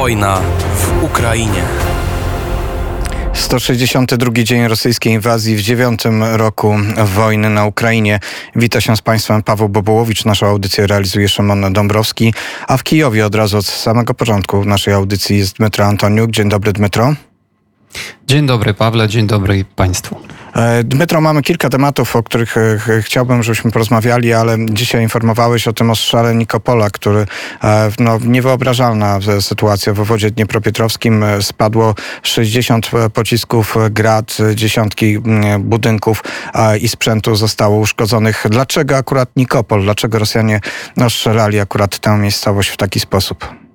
Wojna w Ukrainie. 162 dzień rosyjskiej inwazji w dziewiątym roku wojny na Ukrainie. Wita się z Państwem Paweł Bobołowicz. Naszą audycję realizuje Szymon Dąbrowski, a w Kijowie od razu od samego początku naszej audycji jest Dmytro Antoniuk. Dzień dobry Dmytro. Dzień dobry Pawle, dzień dobry Państwu. E, Dmytro, mamy kilka tematów, o których e, chciałbym, żebyśmy porozmawiali, ale dzisiaj informowałeś o tym ostrzale Nikopola, który e, no, niewyobrażalna sytuacja w obwodzie dniepropietrowskim. Spadło 60 pocisków grad, dziesiątki budynków i sprzętu zostało uszkodzonych. Dlaczego akurat Nikopol? Dlaczego Rosjanie ostrzelali akurat tę miejscowość w taki sposób?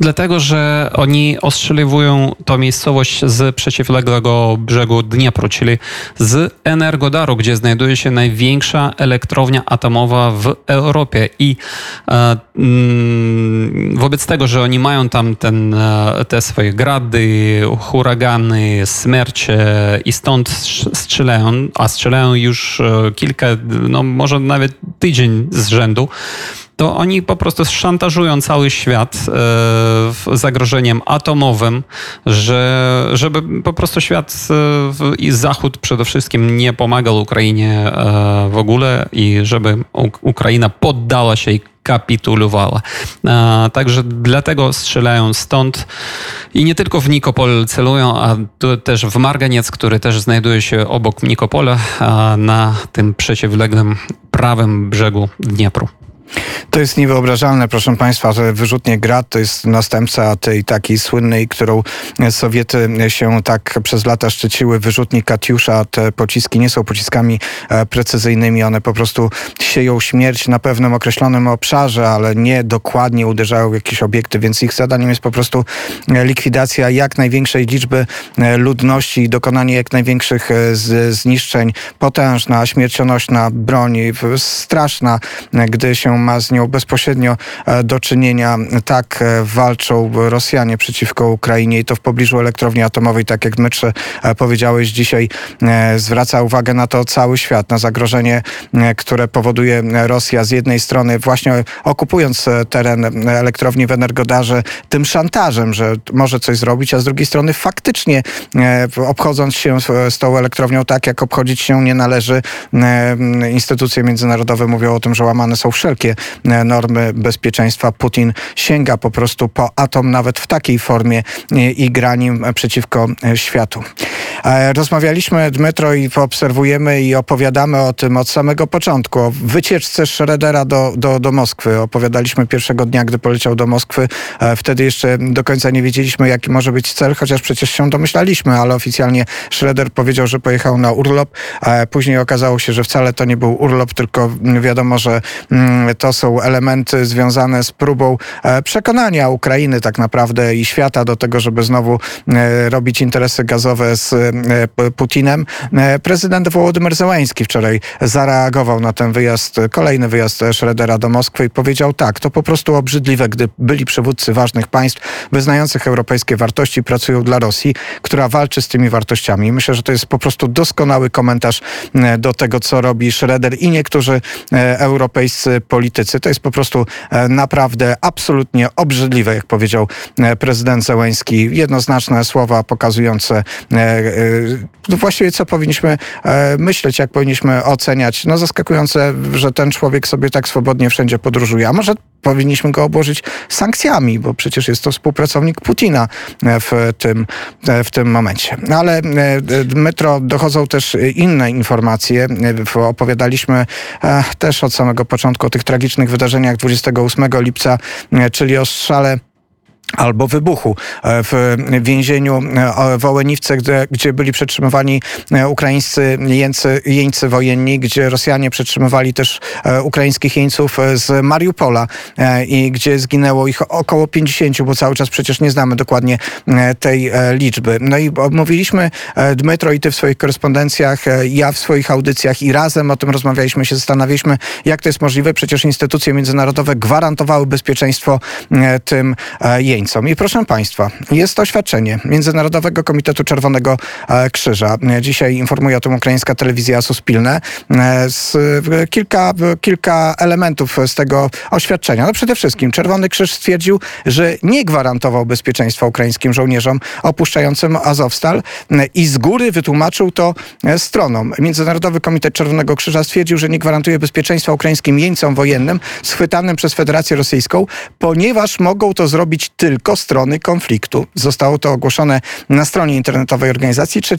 Dlatego, że oni ostrzeliwują tą miejscowość z przeciwległego brzegu Dniepru, czyli z Energodaru, gdzie znajduje się największa elektrownia atomowa w Europie. I e, mm, wobec tego, że oni mają tam ten, e, te swoje grady, huragany, smерcie i stąd strzelają, a strzelają już e, kilka, no może nawet tydzień z rzędu, to oni po prostu szantażują cały świat e, zagrożeniem atomowym, że, żeby po prostu świat e, i Zachód przede wszystkim nie pomagał Ukrainie e, w ogóle i żeby Ukraina poddała się i kapitulowała. Także dlatego strzelają stąd i nie tylko w Nikopol celują, a też w Marganiec, który też znajduje się obok Nikopola na tym przeciwległym prawym brzegu Dniepru. To jest niewyobrażalne, proszę Państwa, że wyrzutnie Grad to jest następca tej takiej słynnej, którą Sowiety się tak przez lata szczyciły, wyrzutni Katiusza. Te pociski nie są pociskami e, precyzyjnymi, one po prostu sieją śmierć na pewnym określonym obszarze, ale nie dokładnie uderzają w jakieś obiekty, więc ich zadaniem jest po prostu e, likwidacja jak największej liczby e, ludności i dokonanie jak największych zniszczeń. Potężna, śmiercionośna broń, straszna, gdy się ma z nią bezpośrednio e, do czynienia. Tak e, walczą Rosjanie przeciwko Ukrainie i to w pobliżu elektrowni atomowej, tak jak Dmytrze e, powiedziałeś dzisiaj, zwraca uwagę na to cały świat, na zagrożenie, które powoduje Rosja z jednej strony właśnie okupując teren elektrowni w Energodarze tym szantażem, że może coś zrobić, a z drugiej strony faktycznie obchodząc się z tą elektrownią tak, jak obchodzić się nie należy. Instytucje międzynarodowe mówią o tym, że łamane są wszelkie E, normy bezpieczeństwa. Putin sięga po prostu po atom nawet w takiej formie e, i gra nim przeciwko e, światu. Rozmawialiśmy, Dmytro, i obserwujemy i opowiadamy o tym od samego początku, o wycieczce Schroedera do, do, do Moskwy. Opowiadaliśmy pierwszego dnia, gdy poleciał do Moskwy. Wtedy jeszcze do końca nie wiedzieliśmy, jaki może być cel, chociaż przecież się domyślaliśmy, ale oficjalnie Schroeder powiedział, że pojechał na urlop. Później okazało się, że wcale to nie był urlop, tylko wiadomo, że mm, to są elementy związane z próbą e, przekonania Ukrainy tak naprawdę i świata do tego, żeby znowu e, robić interesy gazowe z e, Putinem. Prezydent Wołodymyr Zełański wczoraj zareagował na ten wyjazd, kolejny wyjazd Schroedera do Moskwy i powiedział tak, to po prostu obrzydliwe, gdy byli przywódcy ważnych państw wyznających europejskie wartości pracują dla Rosji, która walczy z tymi wartościami. Myślę, że to jest po prostu doskonały komentarz do tego, co robi Schroeder i niektórzy europejscy politycy politycy. To jest po prostu e, naprawdę absolutnie obrzydliwe, jak powiedział e, prezydent Zełęński. Jednoznaczne słowa pokazujące e, no właściwie co powinniśmy myśleć, jak powinniśmy oceniać. No zaskakujące, że ten człowiek sobie tak swobodnie wszędzie podróżuje. A może powinniśmy go obłożyć sankcjami, bo przecież jest to współpracownik Putina w tym, w tym momencie. Ale metro dochodzą też inne informacje. Opowiadaliśmy też od samego początku o tych tragicznych wydarzeniach 28 lipca, czyli o albo wybuchu e, w więzieniu e, w Ołeniwce, gdzie, gdzie byli przetrzymywani e, ukraińscy jeńcy, jeńcy wojenni, gdzie Rosjanie przetrzymywali też ukraińskich jeńców z Mariupola i gdzie zginęło ich około 50, bo cały czas przecież nie znamy dokładnie tej liczby. No i mówiliśmy, Dmytro i ty w swoich korespondencjach, ja w swoich audycjach i razem o tym rozmawialiśmy, się zastanawialiśmy, jak to jest możliwe. Przecież instytucje międzynarodowe gwarantowały bezpieczeństwo tym jeńcom I proszę Państwa, jest oświadczenie Międzynarodowego Komitetu Czerwonego e, Krzyża. Dzisiaj informuje o tym ukraińska telewizja Suspilne. E, z, kilka, kilka elementów z tego oświadczenia. No przede wszystkim Czerwony Krzyż stwierdził, że nie gwarantował bezpieczeństwa ukraińskim żołnierzom opuszczającym Azowstal i z góry wytłumaczył to stronom. Międzynarodowy Komitet Czerwonego Krzyża stwierdził, że nie gwarantuje bezpieczeństwa ukraińskim jeńcom wojennym schwytanym przez Federację Rosyjską, ponieważ mogą to zrobić tylko strony konfliktu. Zostało to ogłoszone na stronie internetowej organizacji 3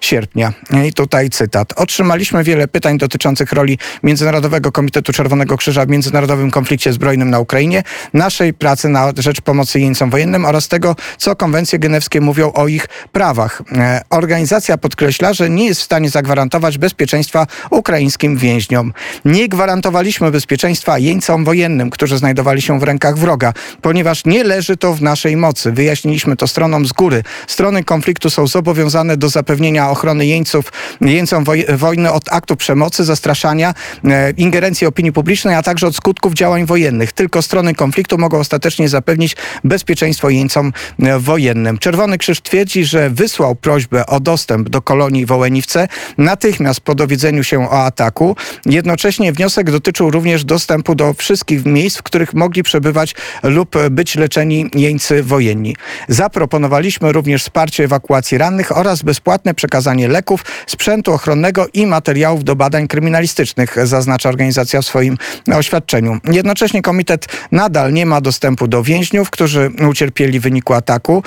sierpnia. I tutaj cytat. Otrzymaliśmy wiele pytań dotyczących roli Międzynarodowego Komitetu Czerwonego Krzyża w międzynarodowym konflikcie zbrojnym na Ukrainie, naszej pracy na rzecz pomocy jeńcom wojennym oraz tego, co konwencje genewskie mówią o ich prawach. E, organizacja podkreśla, że nie jest w stanie zagwarantować bezpieczeństwa ukraińskim więźniom. Nie gwarantowaliśmy bezpieczeństwa jeńcom wojennym, którzy znajdowali się w rękach wroga, ponieważ nie leży to w naszej mocy. Wyjaśniliśmy to stronom z góry. Strony konfliktu są zobowiązane do zapewnienia ochrony jeńców, jeńcom woj wojny od aktu przemocy, zastraszania, e, ingerencji opinii publicznej, a także od skutków działań wojennych. Tylko strony konfliktu mogą ostatecznie zapewnić bezpieczeństwo jeńcom e, wojennym. Czerwony Krzyż twierdzi, że wysłał prośbę o dostęp do kolonii w Ołeniwce natychmiast po dowiedzeniu się o ataku. Jednocześnie wniosek dotyczył również dostępu do wszystkich miejsc, w których mogli przebywać lub być leczeni jeńcy wojenni. Zaproponowaliśmy również wsparcie ewakuacji rannych oraz bezpłatne przekazanie leków, sprzętu ochronnego i materiałów do badań kryminalistycznych, zaznacza organizacja w swoim oświadczeniu. Jednocześnie komitet nadal nie ma dostępu do więźniów, którzy ucierpieli w wyniku ataku,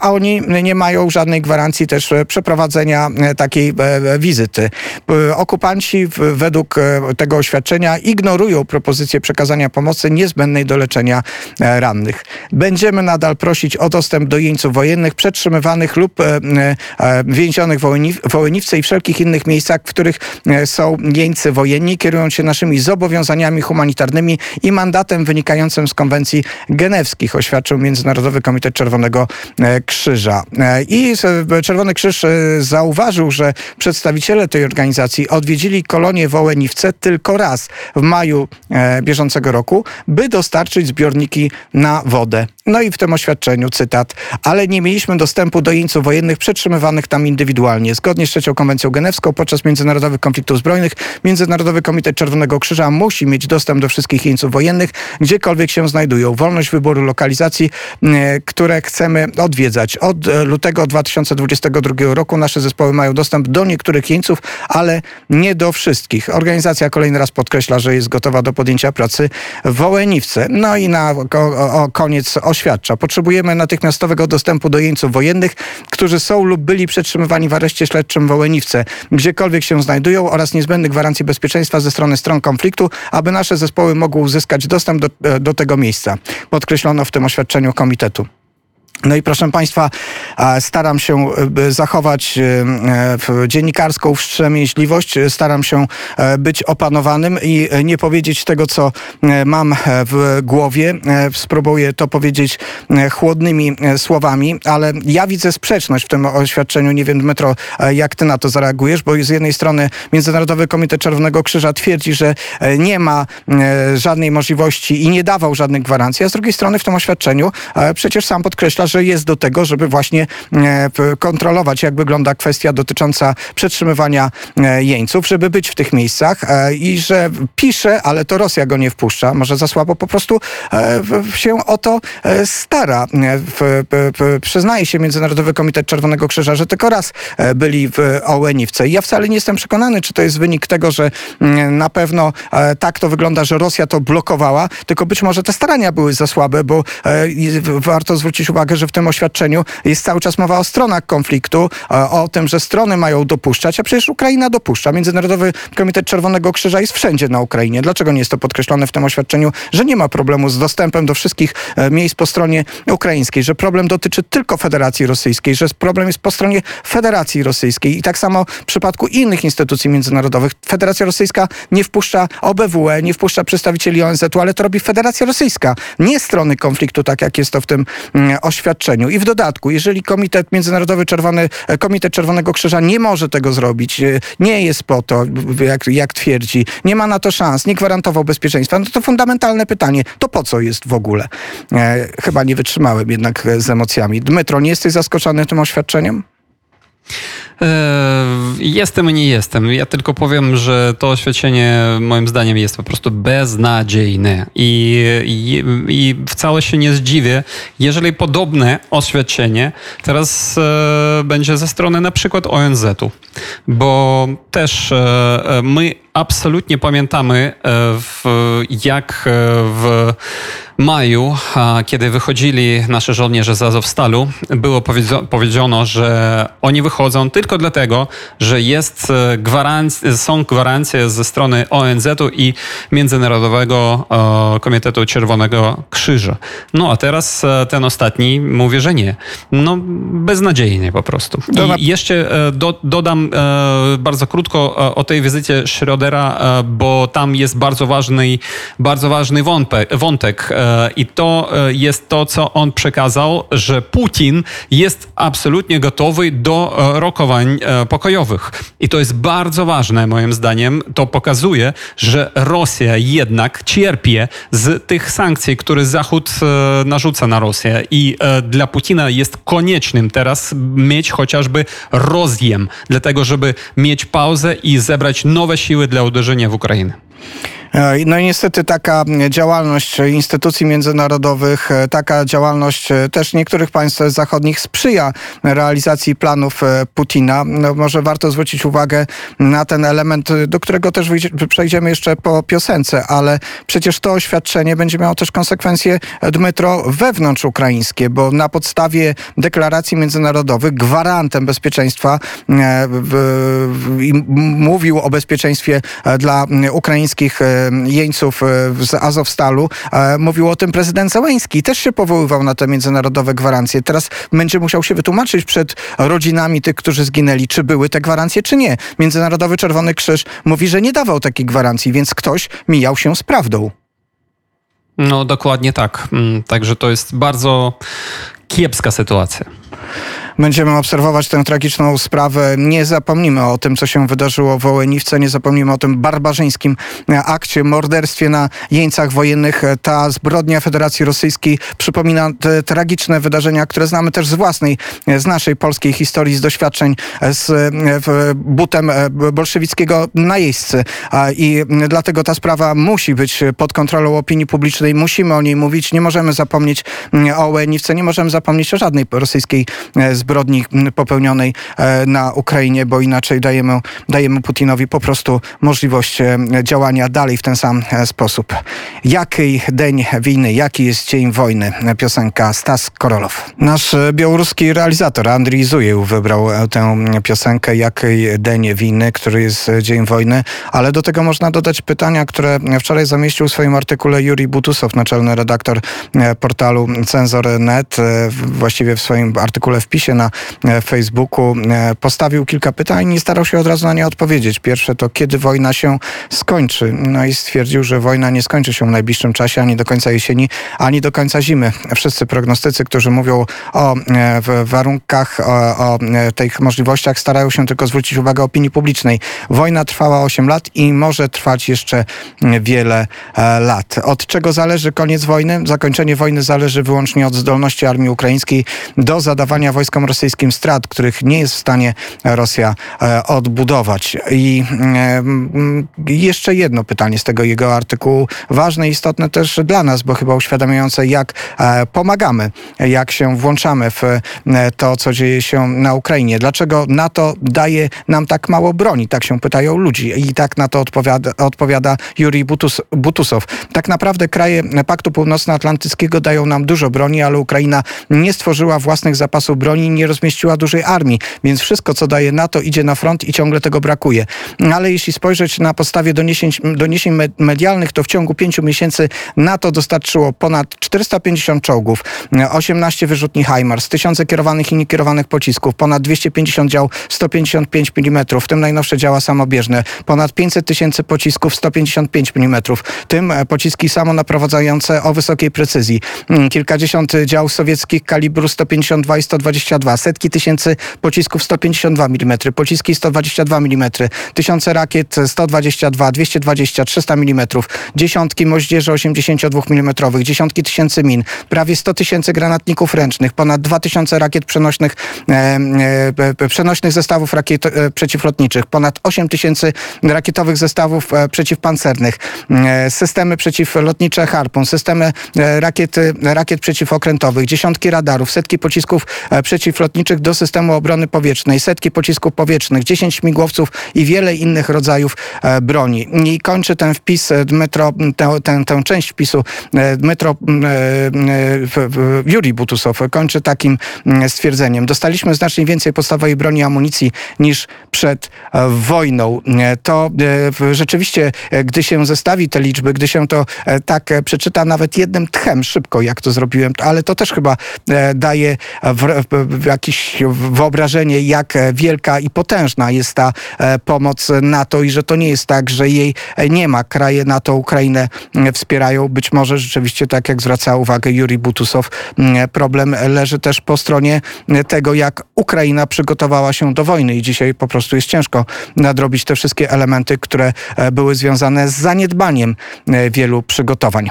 a oni nie mają żadnej gwarancji też przeprowadzenia takiej e, wizyty. Okupanci według tego oświadczenia ignorują propozycję przekazania pomocy niezbędnej do leczenia e, rannych. Będziemy nadal prosić o dostęp do jeńców wojennych przetrzymywanych lub e, e, więzionych w Wołyniwce i wszelkich innych miejscach, w których są jeńcy wojenni, kierując się naszymi zobowiązaniami humanitarnymi i mandatem wynikającym z konwencji genewskich, oświadczył Międzynarodowy Komitet Czerwonego Krzyża. I Czerwony Krzyż zauważył, że przedstawiciele tej organizacji odwiedzili kolonię Wołeniwce tylko raz w maju bieżącego roku, by dostarczyć zbiorniki na wodę. No i w tym oświadczeniu cytat, ale nie mieliśmy dostępu do jeńców wojennych przetrzymywanych tam indywidualnie. Zgodnie z trzecią konwencją genewską podczas międzynarodowych konfliktów zbrojnych Międzynarodowy Komitet Czerwonego Krzyża musi mieć dostęp do wszystkich jeńców wojennych, gdziekolwiek się znajdują. Wolność wyboru lokalizacji, które chcemy odwiedzać. Od e, lutego 2022 roku nasze zespoły mają dostęp do niektórych jeńców, ale nie do wszystkich. Organizacja kolejny raz podkreśla, że jest gotowa do podjęcia pracy w Wołeniwce. No i na o, o koniec oświadcza. Potrzebujemy natychmiastowego dostępu do jeńców wojennych, którzy są lub byli przetrzymywani w areszcie śledczym w Wołeniwce, gdziekolwiek się znajdują oraz niezbędnych gwarancji bezpieczeństwa ze strony stron konfliktu, aby nasze zespoły mogły uzyskać dostęp do, do tego miejsca. Podkreślono w tym oświadczeniu komitetu. No i proszę Państwa, staram się e, zachować e, dziennikarską wstrzemięźliwość, staram się e, być opanowanym i nie powiedzieć tego, co mam w głowie. Spróbuję to powiedzieć chłodnymi słowami, ale ja widzę sprzeczność w tym oświadczeniu. Nie wiem, Metro, jak ty na to zareagujesz, bo z jednej strony Międzynarodowy Komitet Czerwonego Krzyża twierdzi, że nie ma żadnej możliwości i nie dawał żadnych gwarancji, a z drugiej strony w tym oświadczeniu przecież sam podkreśla, że jest do tego, żeby właśnie e, kontrolować, jak wygląda kwestia dotycząca przetrzymywania e, jeńców, żeby być w tych miejscach e, i że pisze, ale to Rosja go nie wpuszcza, może za słabo po prostu się o to stara. Przyznaje się Międzynarodowy Komitet Czerwonego Krzyża, że tylko raz byli w Ołeniwce. Ja wcale nie jestem przekonany, czy to jest wynik tego, że mm, na pewno tak to wygląda, że Rosja to blokowała, tylko być może te starania były za słabe, bo warto zwrócić uwagę, że w tym oświadczeniu jest cały czas mowa o stronach konfliktu, e, o tym, że strony mają dopuszczać, a przecież Ukraina dopuszcza. Międzynarodowy Komitet Czerwonego Krzyża jest wszędzie na Ukrainie. Dlaczego nie jest to podkreślone w tym oświadczeniu, że nie ma problemu z dostępem do wszystkich e, miejsc po stronie ukraińskiej, że problem dotyczy tylko Federacji Rosyjskiej, że problem jest po stronie Federacji Rosyjskiej i tak samo w przypadku innych instytucji międzynarodowych. Federacja Rosyjska nie wpuszcza OBWE, nie wpuszcza przedstawicieli ONZ-u, ale to robi Federacja Rosyjska, nie strony konfliktu, tak jak jest to w tym mm, oświadczeniu oświadczeniu. I w dodatku, jeżeli Komitet Międzynarodowy Czerwony, Komitet Czerwonego Krzyża nie może tego zrobić, nie jest po to, jak, jak twierdzi, nie ma na to szans, nie gwarantował bezpieczeństwa, no to fundamentalne pytanie, to po co jest w ogóle? E, chyba nie wytrzymałem jednak z emocjami. Dmytro, nie jesteś zaskoczony tym oświadczeniem? E, jestem i nie jestem. Ja tylko powiem, że to oświadczenie moim zdaniem jest po prostu beznadziejne i, i, i wcale się nie zdziwię, jeżeli podobne oświadczenie teraz e, będzie ze strony na przykład ONZ-u, bo też e, my absolutnie pamiętamy, w, jak w maju, kiedy wychodzili nasze żołnierze z Azowstalu, było powiedziano, że oni wychodzą tylko dlatego, że jest e, gwaranc- są gwarancje ze strony ONZ-u i Międzynarodowego e, Komitetu Czerwonego Krzyża. No a teraz e, ten ostatni mówi, że nie. No beznadziejnie po prostu. I jeszcze do, dodam bardzo krótko o tej wizycie Schrödera, bo tam jest bardzo ważny, bardzo ważny wątek, wątek i to e, jest to, co on przekazał, że Putin jest absolutnie gotowy do e, rokowań e, pokojowych. I to jest bardzo ważne, moim zdaniem. To pokazuje, że Rosja jednak cierpi z tych sankcji, które Zachód narzuca na Rosję. I dla Putina jest koniecznym teraz mieć chociażby rozjem, dlatego żeby mieć pauzę i zebrać nowe siły dla uderzenia w Ukrainę. E, no i niestety taka działalność instytucji międzynarodowych, e, taka działalność e, też niektórych państw zachodnich sprzyja realizacji planów Putina. No może warto zwrócić uwagę na ten element, do którego też przejdziemy jeszcze po piosence, ale przecież to oświadczenie będzie miało też konsekwencje, Dmytro, wewnątrz ukraińskie, bo na podstawie deklaracji międzynarodowych gwarantem bezpieczeństwa i mówił o bezpieczeństwie dla ukraińskich jeńców e, z Azowstalu. E, mówił o tym prezydent Załęski. Też się powoływał na te międzynarodowe gwarancje. Teraz będzie musiał się wytłumaczyć przed rodzinami tych, którzy zginęli, czy były te gwarancje, czy nie. Międzynarodowy Czerwony Krzyż mówi, że nie dawał takich gwarancji, więc ktoś mijał się z prawdą. No dokładnie tak. Mm, także to jest bardzo kiepska sytuacja będziemy obserwować tę tragiczną sprawę. Nie zapomnimy o tym, co się wydarzyło w Ołeniwce, nie zapomnimy o tym barbarzyńskim akcie, morderstwie na jeńcach wojennych. Ta zbrodnia Federacji Rosyjskiej przypomina te tragiczne wydarzenia, które znamy też z własnej, z naszej polskiej historii, z doświadczeń z butem bolszewickiego najeźdźcy. I dlatego ta sprawa musi być pod kontrolą opinii publicznej. Musimy o niej mówić. Nie możemy zapomnieć o Ołeniwce, nie możemy zapomnieć o żadnej rosyjskiej zbrodni zbrodni popełnionej e, na Ukrainie, bo inaczej dajemy, dajemy Putinowi po prostu możliwość e, działania dalej w ten sam e, sposób. Jaki dzień wojny, jaki jest dzień wojny? Piosenka Stas Korolow. Nasz białoruski realizator Andrii Zujeł wybrał tę piosenkę Jaki dzień wojny, który jest dzień wojny, ale do tego można dodać pytania, które wczoraj zamieścił w swoim artykule Juri Butusow, naczelny redaktor portalu Cenzor.net, właściwie w swoim artykule wpisie na e, Facebooku e, postawił kilka pytań i starał się od razu na nie odpowiedzieć. Pierwsze to, kiedy wojna się skończy? No i stwierdził, że wojna nie skończy się w najbliższym czasie, ani do końca jesieni, ani do końca zimy. Wszyscy prognostycy, którzy mówią o e, warunkach, o, o tych możliwościach, starają się tylko zwrócić uwagę opinii publicznej. Wojna trwała 8 lat i może trwać jeszcze wiele lat. Od czego zależy koniec wojny? Zakończenie wojny zależy wyłącznie od zdolności armii ukraińskiej do zadawania wojskom rosyjskim strat, których nie jest w stanie Rosja e, odbudować. I e, jeszcze jedno pytanie z tego jego artykułu, ważne i istotne też dla nas, bo chyba uświadamiające, jak e, pomagamy, jak się włączamy w to, co dzieje się na Ukrainie. Dlaczego NATO daje nam tak mało broni? Tak się pytają ludzi i tak na to odpowiada, odpowiada Juri Butus, Butusow. Tak naprawdę kraje Paktu Północnoatlantyckiego dają nam dużo broni, ale Ukraina nie stworzyła własnych zapasów broni, nie rozmieściła dużej armii, więc wszystko, co daje NATO, idzie na front i ciągle tego brakuje. Ale jeśli spojrzeć na podstawie doniesień, doniesień medialnych, to w ciągu pięciu miesięcy NATO dostarczyło ponad 450 czołgów, 18 wyrzutni HIMARS, tysiące kierowanych i niekierowanych pocisków, ponad 250 dział 155 mm, w tym najnowsze działa samobieżne, ponad 500 tysięcy pocisków 155 mm, tym e, pociski samonaprowadzające o wysokiej precyzji, mm, kilkadziesiąt dział sowieckich kalibru 152 i 122, setki tysięcy pocisków 152 mm, pociski 122 mm, tysiące rakiet 122, 220, 300 mm, dziesiątki moździerzy 82 mm, dziesiątki tysięcy min, prawie 100 tysięcy granatników ręcznych, ponad 2000 rakiet przenośnych, e, e, przenośnych zestawów rakiet e, przeciwlotniczych, ponad 8 tysięcy rakietowych zestawów e, przeciwpancernych, e, systemy przeciwlotnicze Harpun, systemy e, rakiet, rakiet przeciwokrętowych, dziesiątki radarów, setki pocisków e, przeciwlotniczych do systemu obrony powietrznej, setki pocisków powietrznych, 10 śmigłowców i wiele innych rodzajów e, broni. I kończy ten wpis e, Dmytro, tę, tę, tę część wpisu e, Dmytro Juri Butusow kończy takim stwierdzeniem. Dostaliśmy znacznie więcej podstawowej broni i amunicji niż przed wojną. To rzeczywiście, gdy się zestawi te liczby, gdy się to tak przeczyta nawet jednym tchem szybko, jak to zrobiłem, ale to też chyba daje jakieś wyobrażenie, jak wielka i potężna jest ta pomoc NATO i że to nie jest tak, że jej nie ma. Kraje NATO Ukrainę wspierają. Być może rzeczywiście, tak jak zwraca uwagę Juri Butusow, problem leży też po stronie tego, jak Ukraina przygotowała się do wojny i dzisiaj po prostu jest ciężko nadrobić te wszystkie elementy, które były związane z zaniedbaniem e, wielu przygotowań.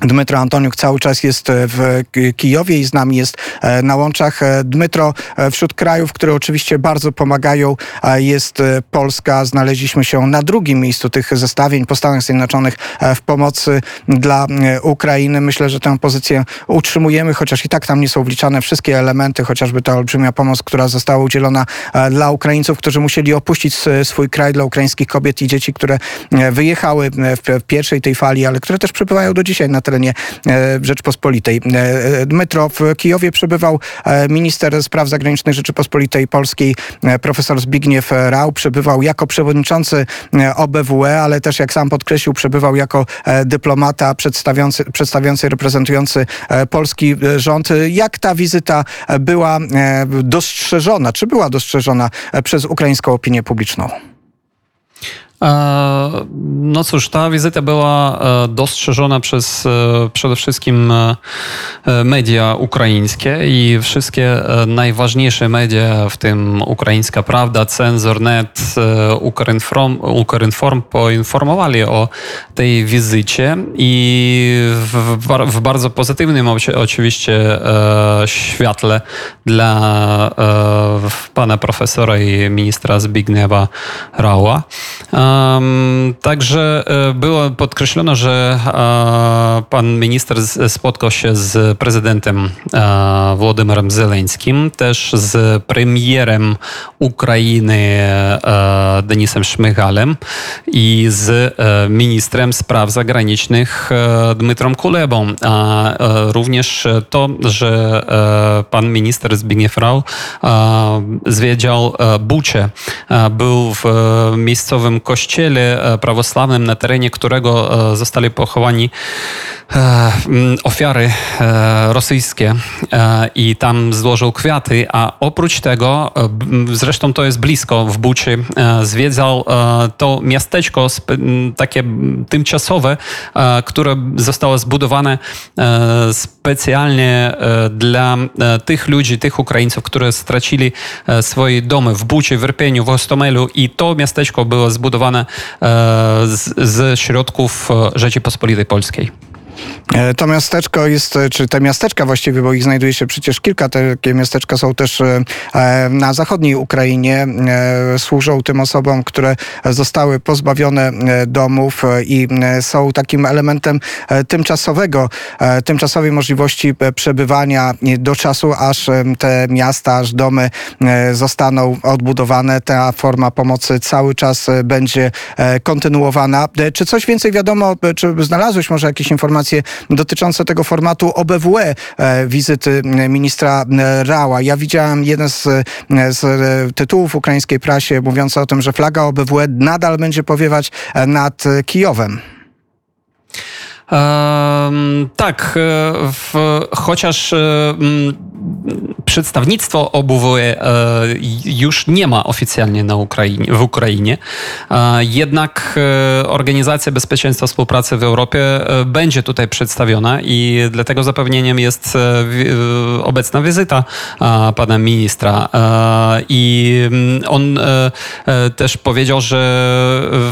Dmytro Antoniuk cały czas jest e, w Kijowie i z nami jest e, na łączach. Dmytro, wśród krajów, które oczywiście bardzo pomagają, jest Polska. Znaleźliśmy się na drugim miejscu tych zestawień po Stanach Zjednoczonych w pomocy dla Ukrainy. Myślę, że tę pozycję utrzymujemy, chociaż i tak tam nie są wliczane wszystkie elementy, chociażby ta olbrzymia pomoc, która została udzielona dla Ukraińców, którzy musieli opuścić swój kraj, dla ukraińskich kobiet i dzieci, które wyjechały w pierwszej tej fali, ale które też przybywają do dzisiaj na terenie e, Rzeczpospolitej. E, metro w Kijowie przebywał e, minister spraw zagranicznych Rzeczypospolitej Polskiej profesor Zbigniew Rau. Przebywał jako przewodniczący OBWE, ale też jak sam podkreślił, przebywał jako dyplomata przedstawiający, przedstawiający reprezentujący polski rząd. Jak ta wizyta była dostrzeżona, czy była dostrzeżona przez ukraińską opinię publiczną? E, no cóż, ta wizyta była e, dostrzeżona przez e, przede wszystkim media ukraińskie i wszystkie najważniejsze media, w tym Ukraińska Prawda, Cenzor.net, Ukrinform, Ukrinform poinformowali o tej wizycie i w, w bardzo pozytywnym oczywiście świetle dla pana profesora i ministra Zbigniewa Rała. Także e, było podkreślono, że e, pan minister spotkał się z prezydentem e, Władimirem Zeleńskim, też z premierem Ukrainy Denisem Szmychalem i z ministrem spraw zagranicznych Dmytrą Kulebą. A również to, że pan minister Zbigniew Rau zwiedział Bucie, był w miejscowym kościele e, prawosławnym, na terenie którego e, zostali pochowani e, ofiary rosyjskie. I tam złożył kwiaty, a oprócz tego, zresztą to jest blisko w Buci, zwiedzał to miasteczko takie tymczasowe, które zostało zbudowane specjalnie dla tych ludzi, tych Ukraińców, którzy stracili swoje domy w Buci, w Irpieniu, w Ostomelu i to miasteczko było zbudowane E, ze środków e, Rzeczypospolitej Polskiej. E, to miasteczko jest, e, czy te miasteczka właściwie, bo ich znajduje się przecież kilka, takie miasteczka są też e, na zachodniej Ukrainie, służą tym osobom, które zostały pozbawione domów i są takim elementem tymczasowego, tymczasowej możliwości przebywania do czasu, aż te miasta, aż domy zostaną odbudowane. Ta forma pomocy cały czas będzie kontynuowana. Czy coś więcej wiadomo, czy znalazłeś może jakieś informacje informacje dotyczące tego formatu OBWE, e, wizyty ministra Rała. Ja widziałem jeden z, z tytułów ukraińskiej prasie mówiący o tym, że flaga OBWE nadal będzie powiewać nad Kijowem. Um, tak, w, chociaż um, przedstawnictwo OBWE e, już nie ma oficjalnie na Ukrainie, w Ukrainie, e, jednak e, Organizacja Bezpieczeństwa Współpracy w Europie będzie tutaj przedstawiona i dlatego zapewnieniem jest obecna wizyta pana ministra. I mm, on też powiedział, że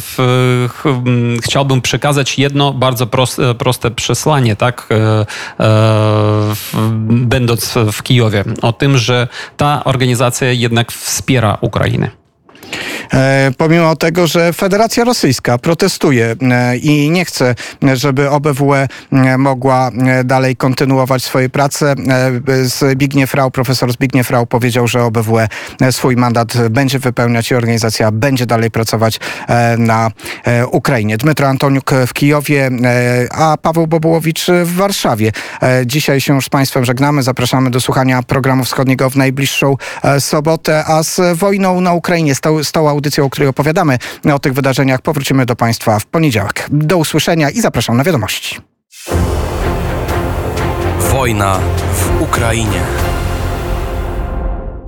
w, chciałbym przekazać jedno bardzo proste, proste przesłanie, tak, będąc w Kijowie o tym, że ta organizacja jednak wspiera Ukrainę. E, pomimo tego, że Federacja Rosyjska protestuje e, i nie chce, żeby OBWE e, mogła dalej kontynuować swoje prace. Zbigniew Rau, profesor Zbigniew Rau powiedział, że OBWE swój mandat będzie wypełniać i organizacja będzie dalej pracować na Ukrainie. Dmytro Antoniuk w Kijowie, a Paweł Bobułowicz w Warszawie. Dzisiaj się już z Państwem żegnamy. Zapraszamy do słuchania programu wschodniego w najbliższą sobotę, a z wojną na Ukrainie, z tą audycją, o której opowiadamy o tych wydarzeniach, powrócimy do Państwa w poniedziałek. Do usłyszenia i zapraszam na wiadomości. Wojna w Ukrainie.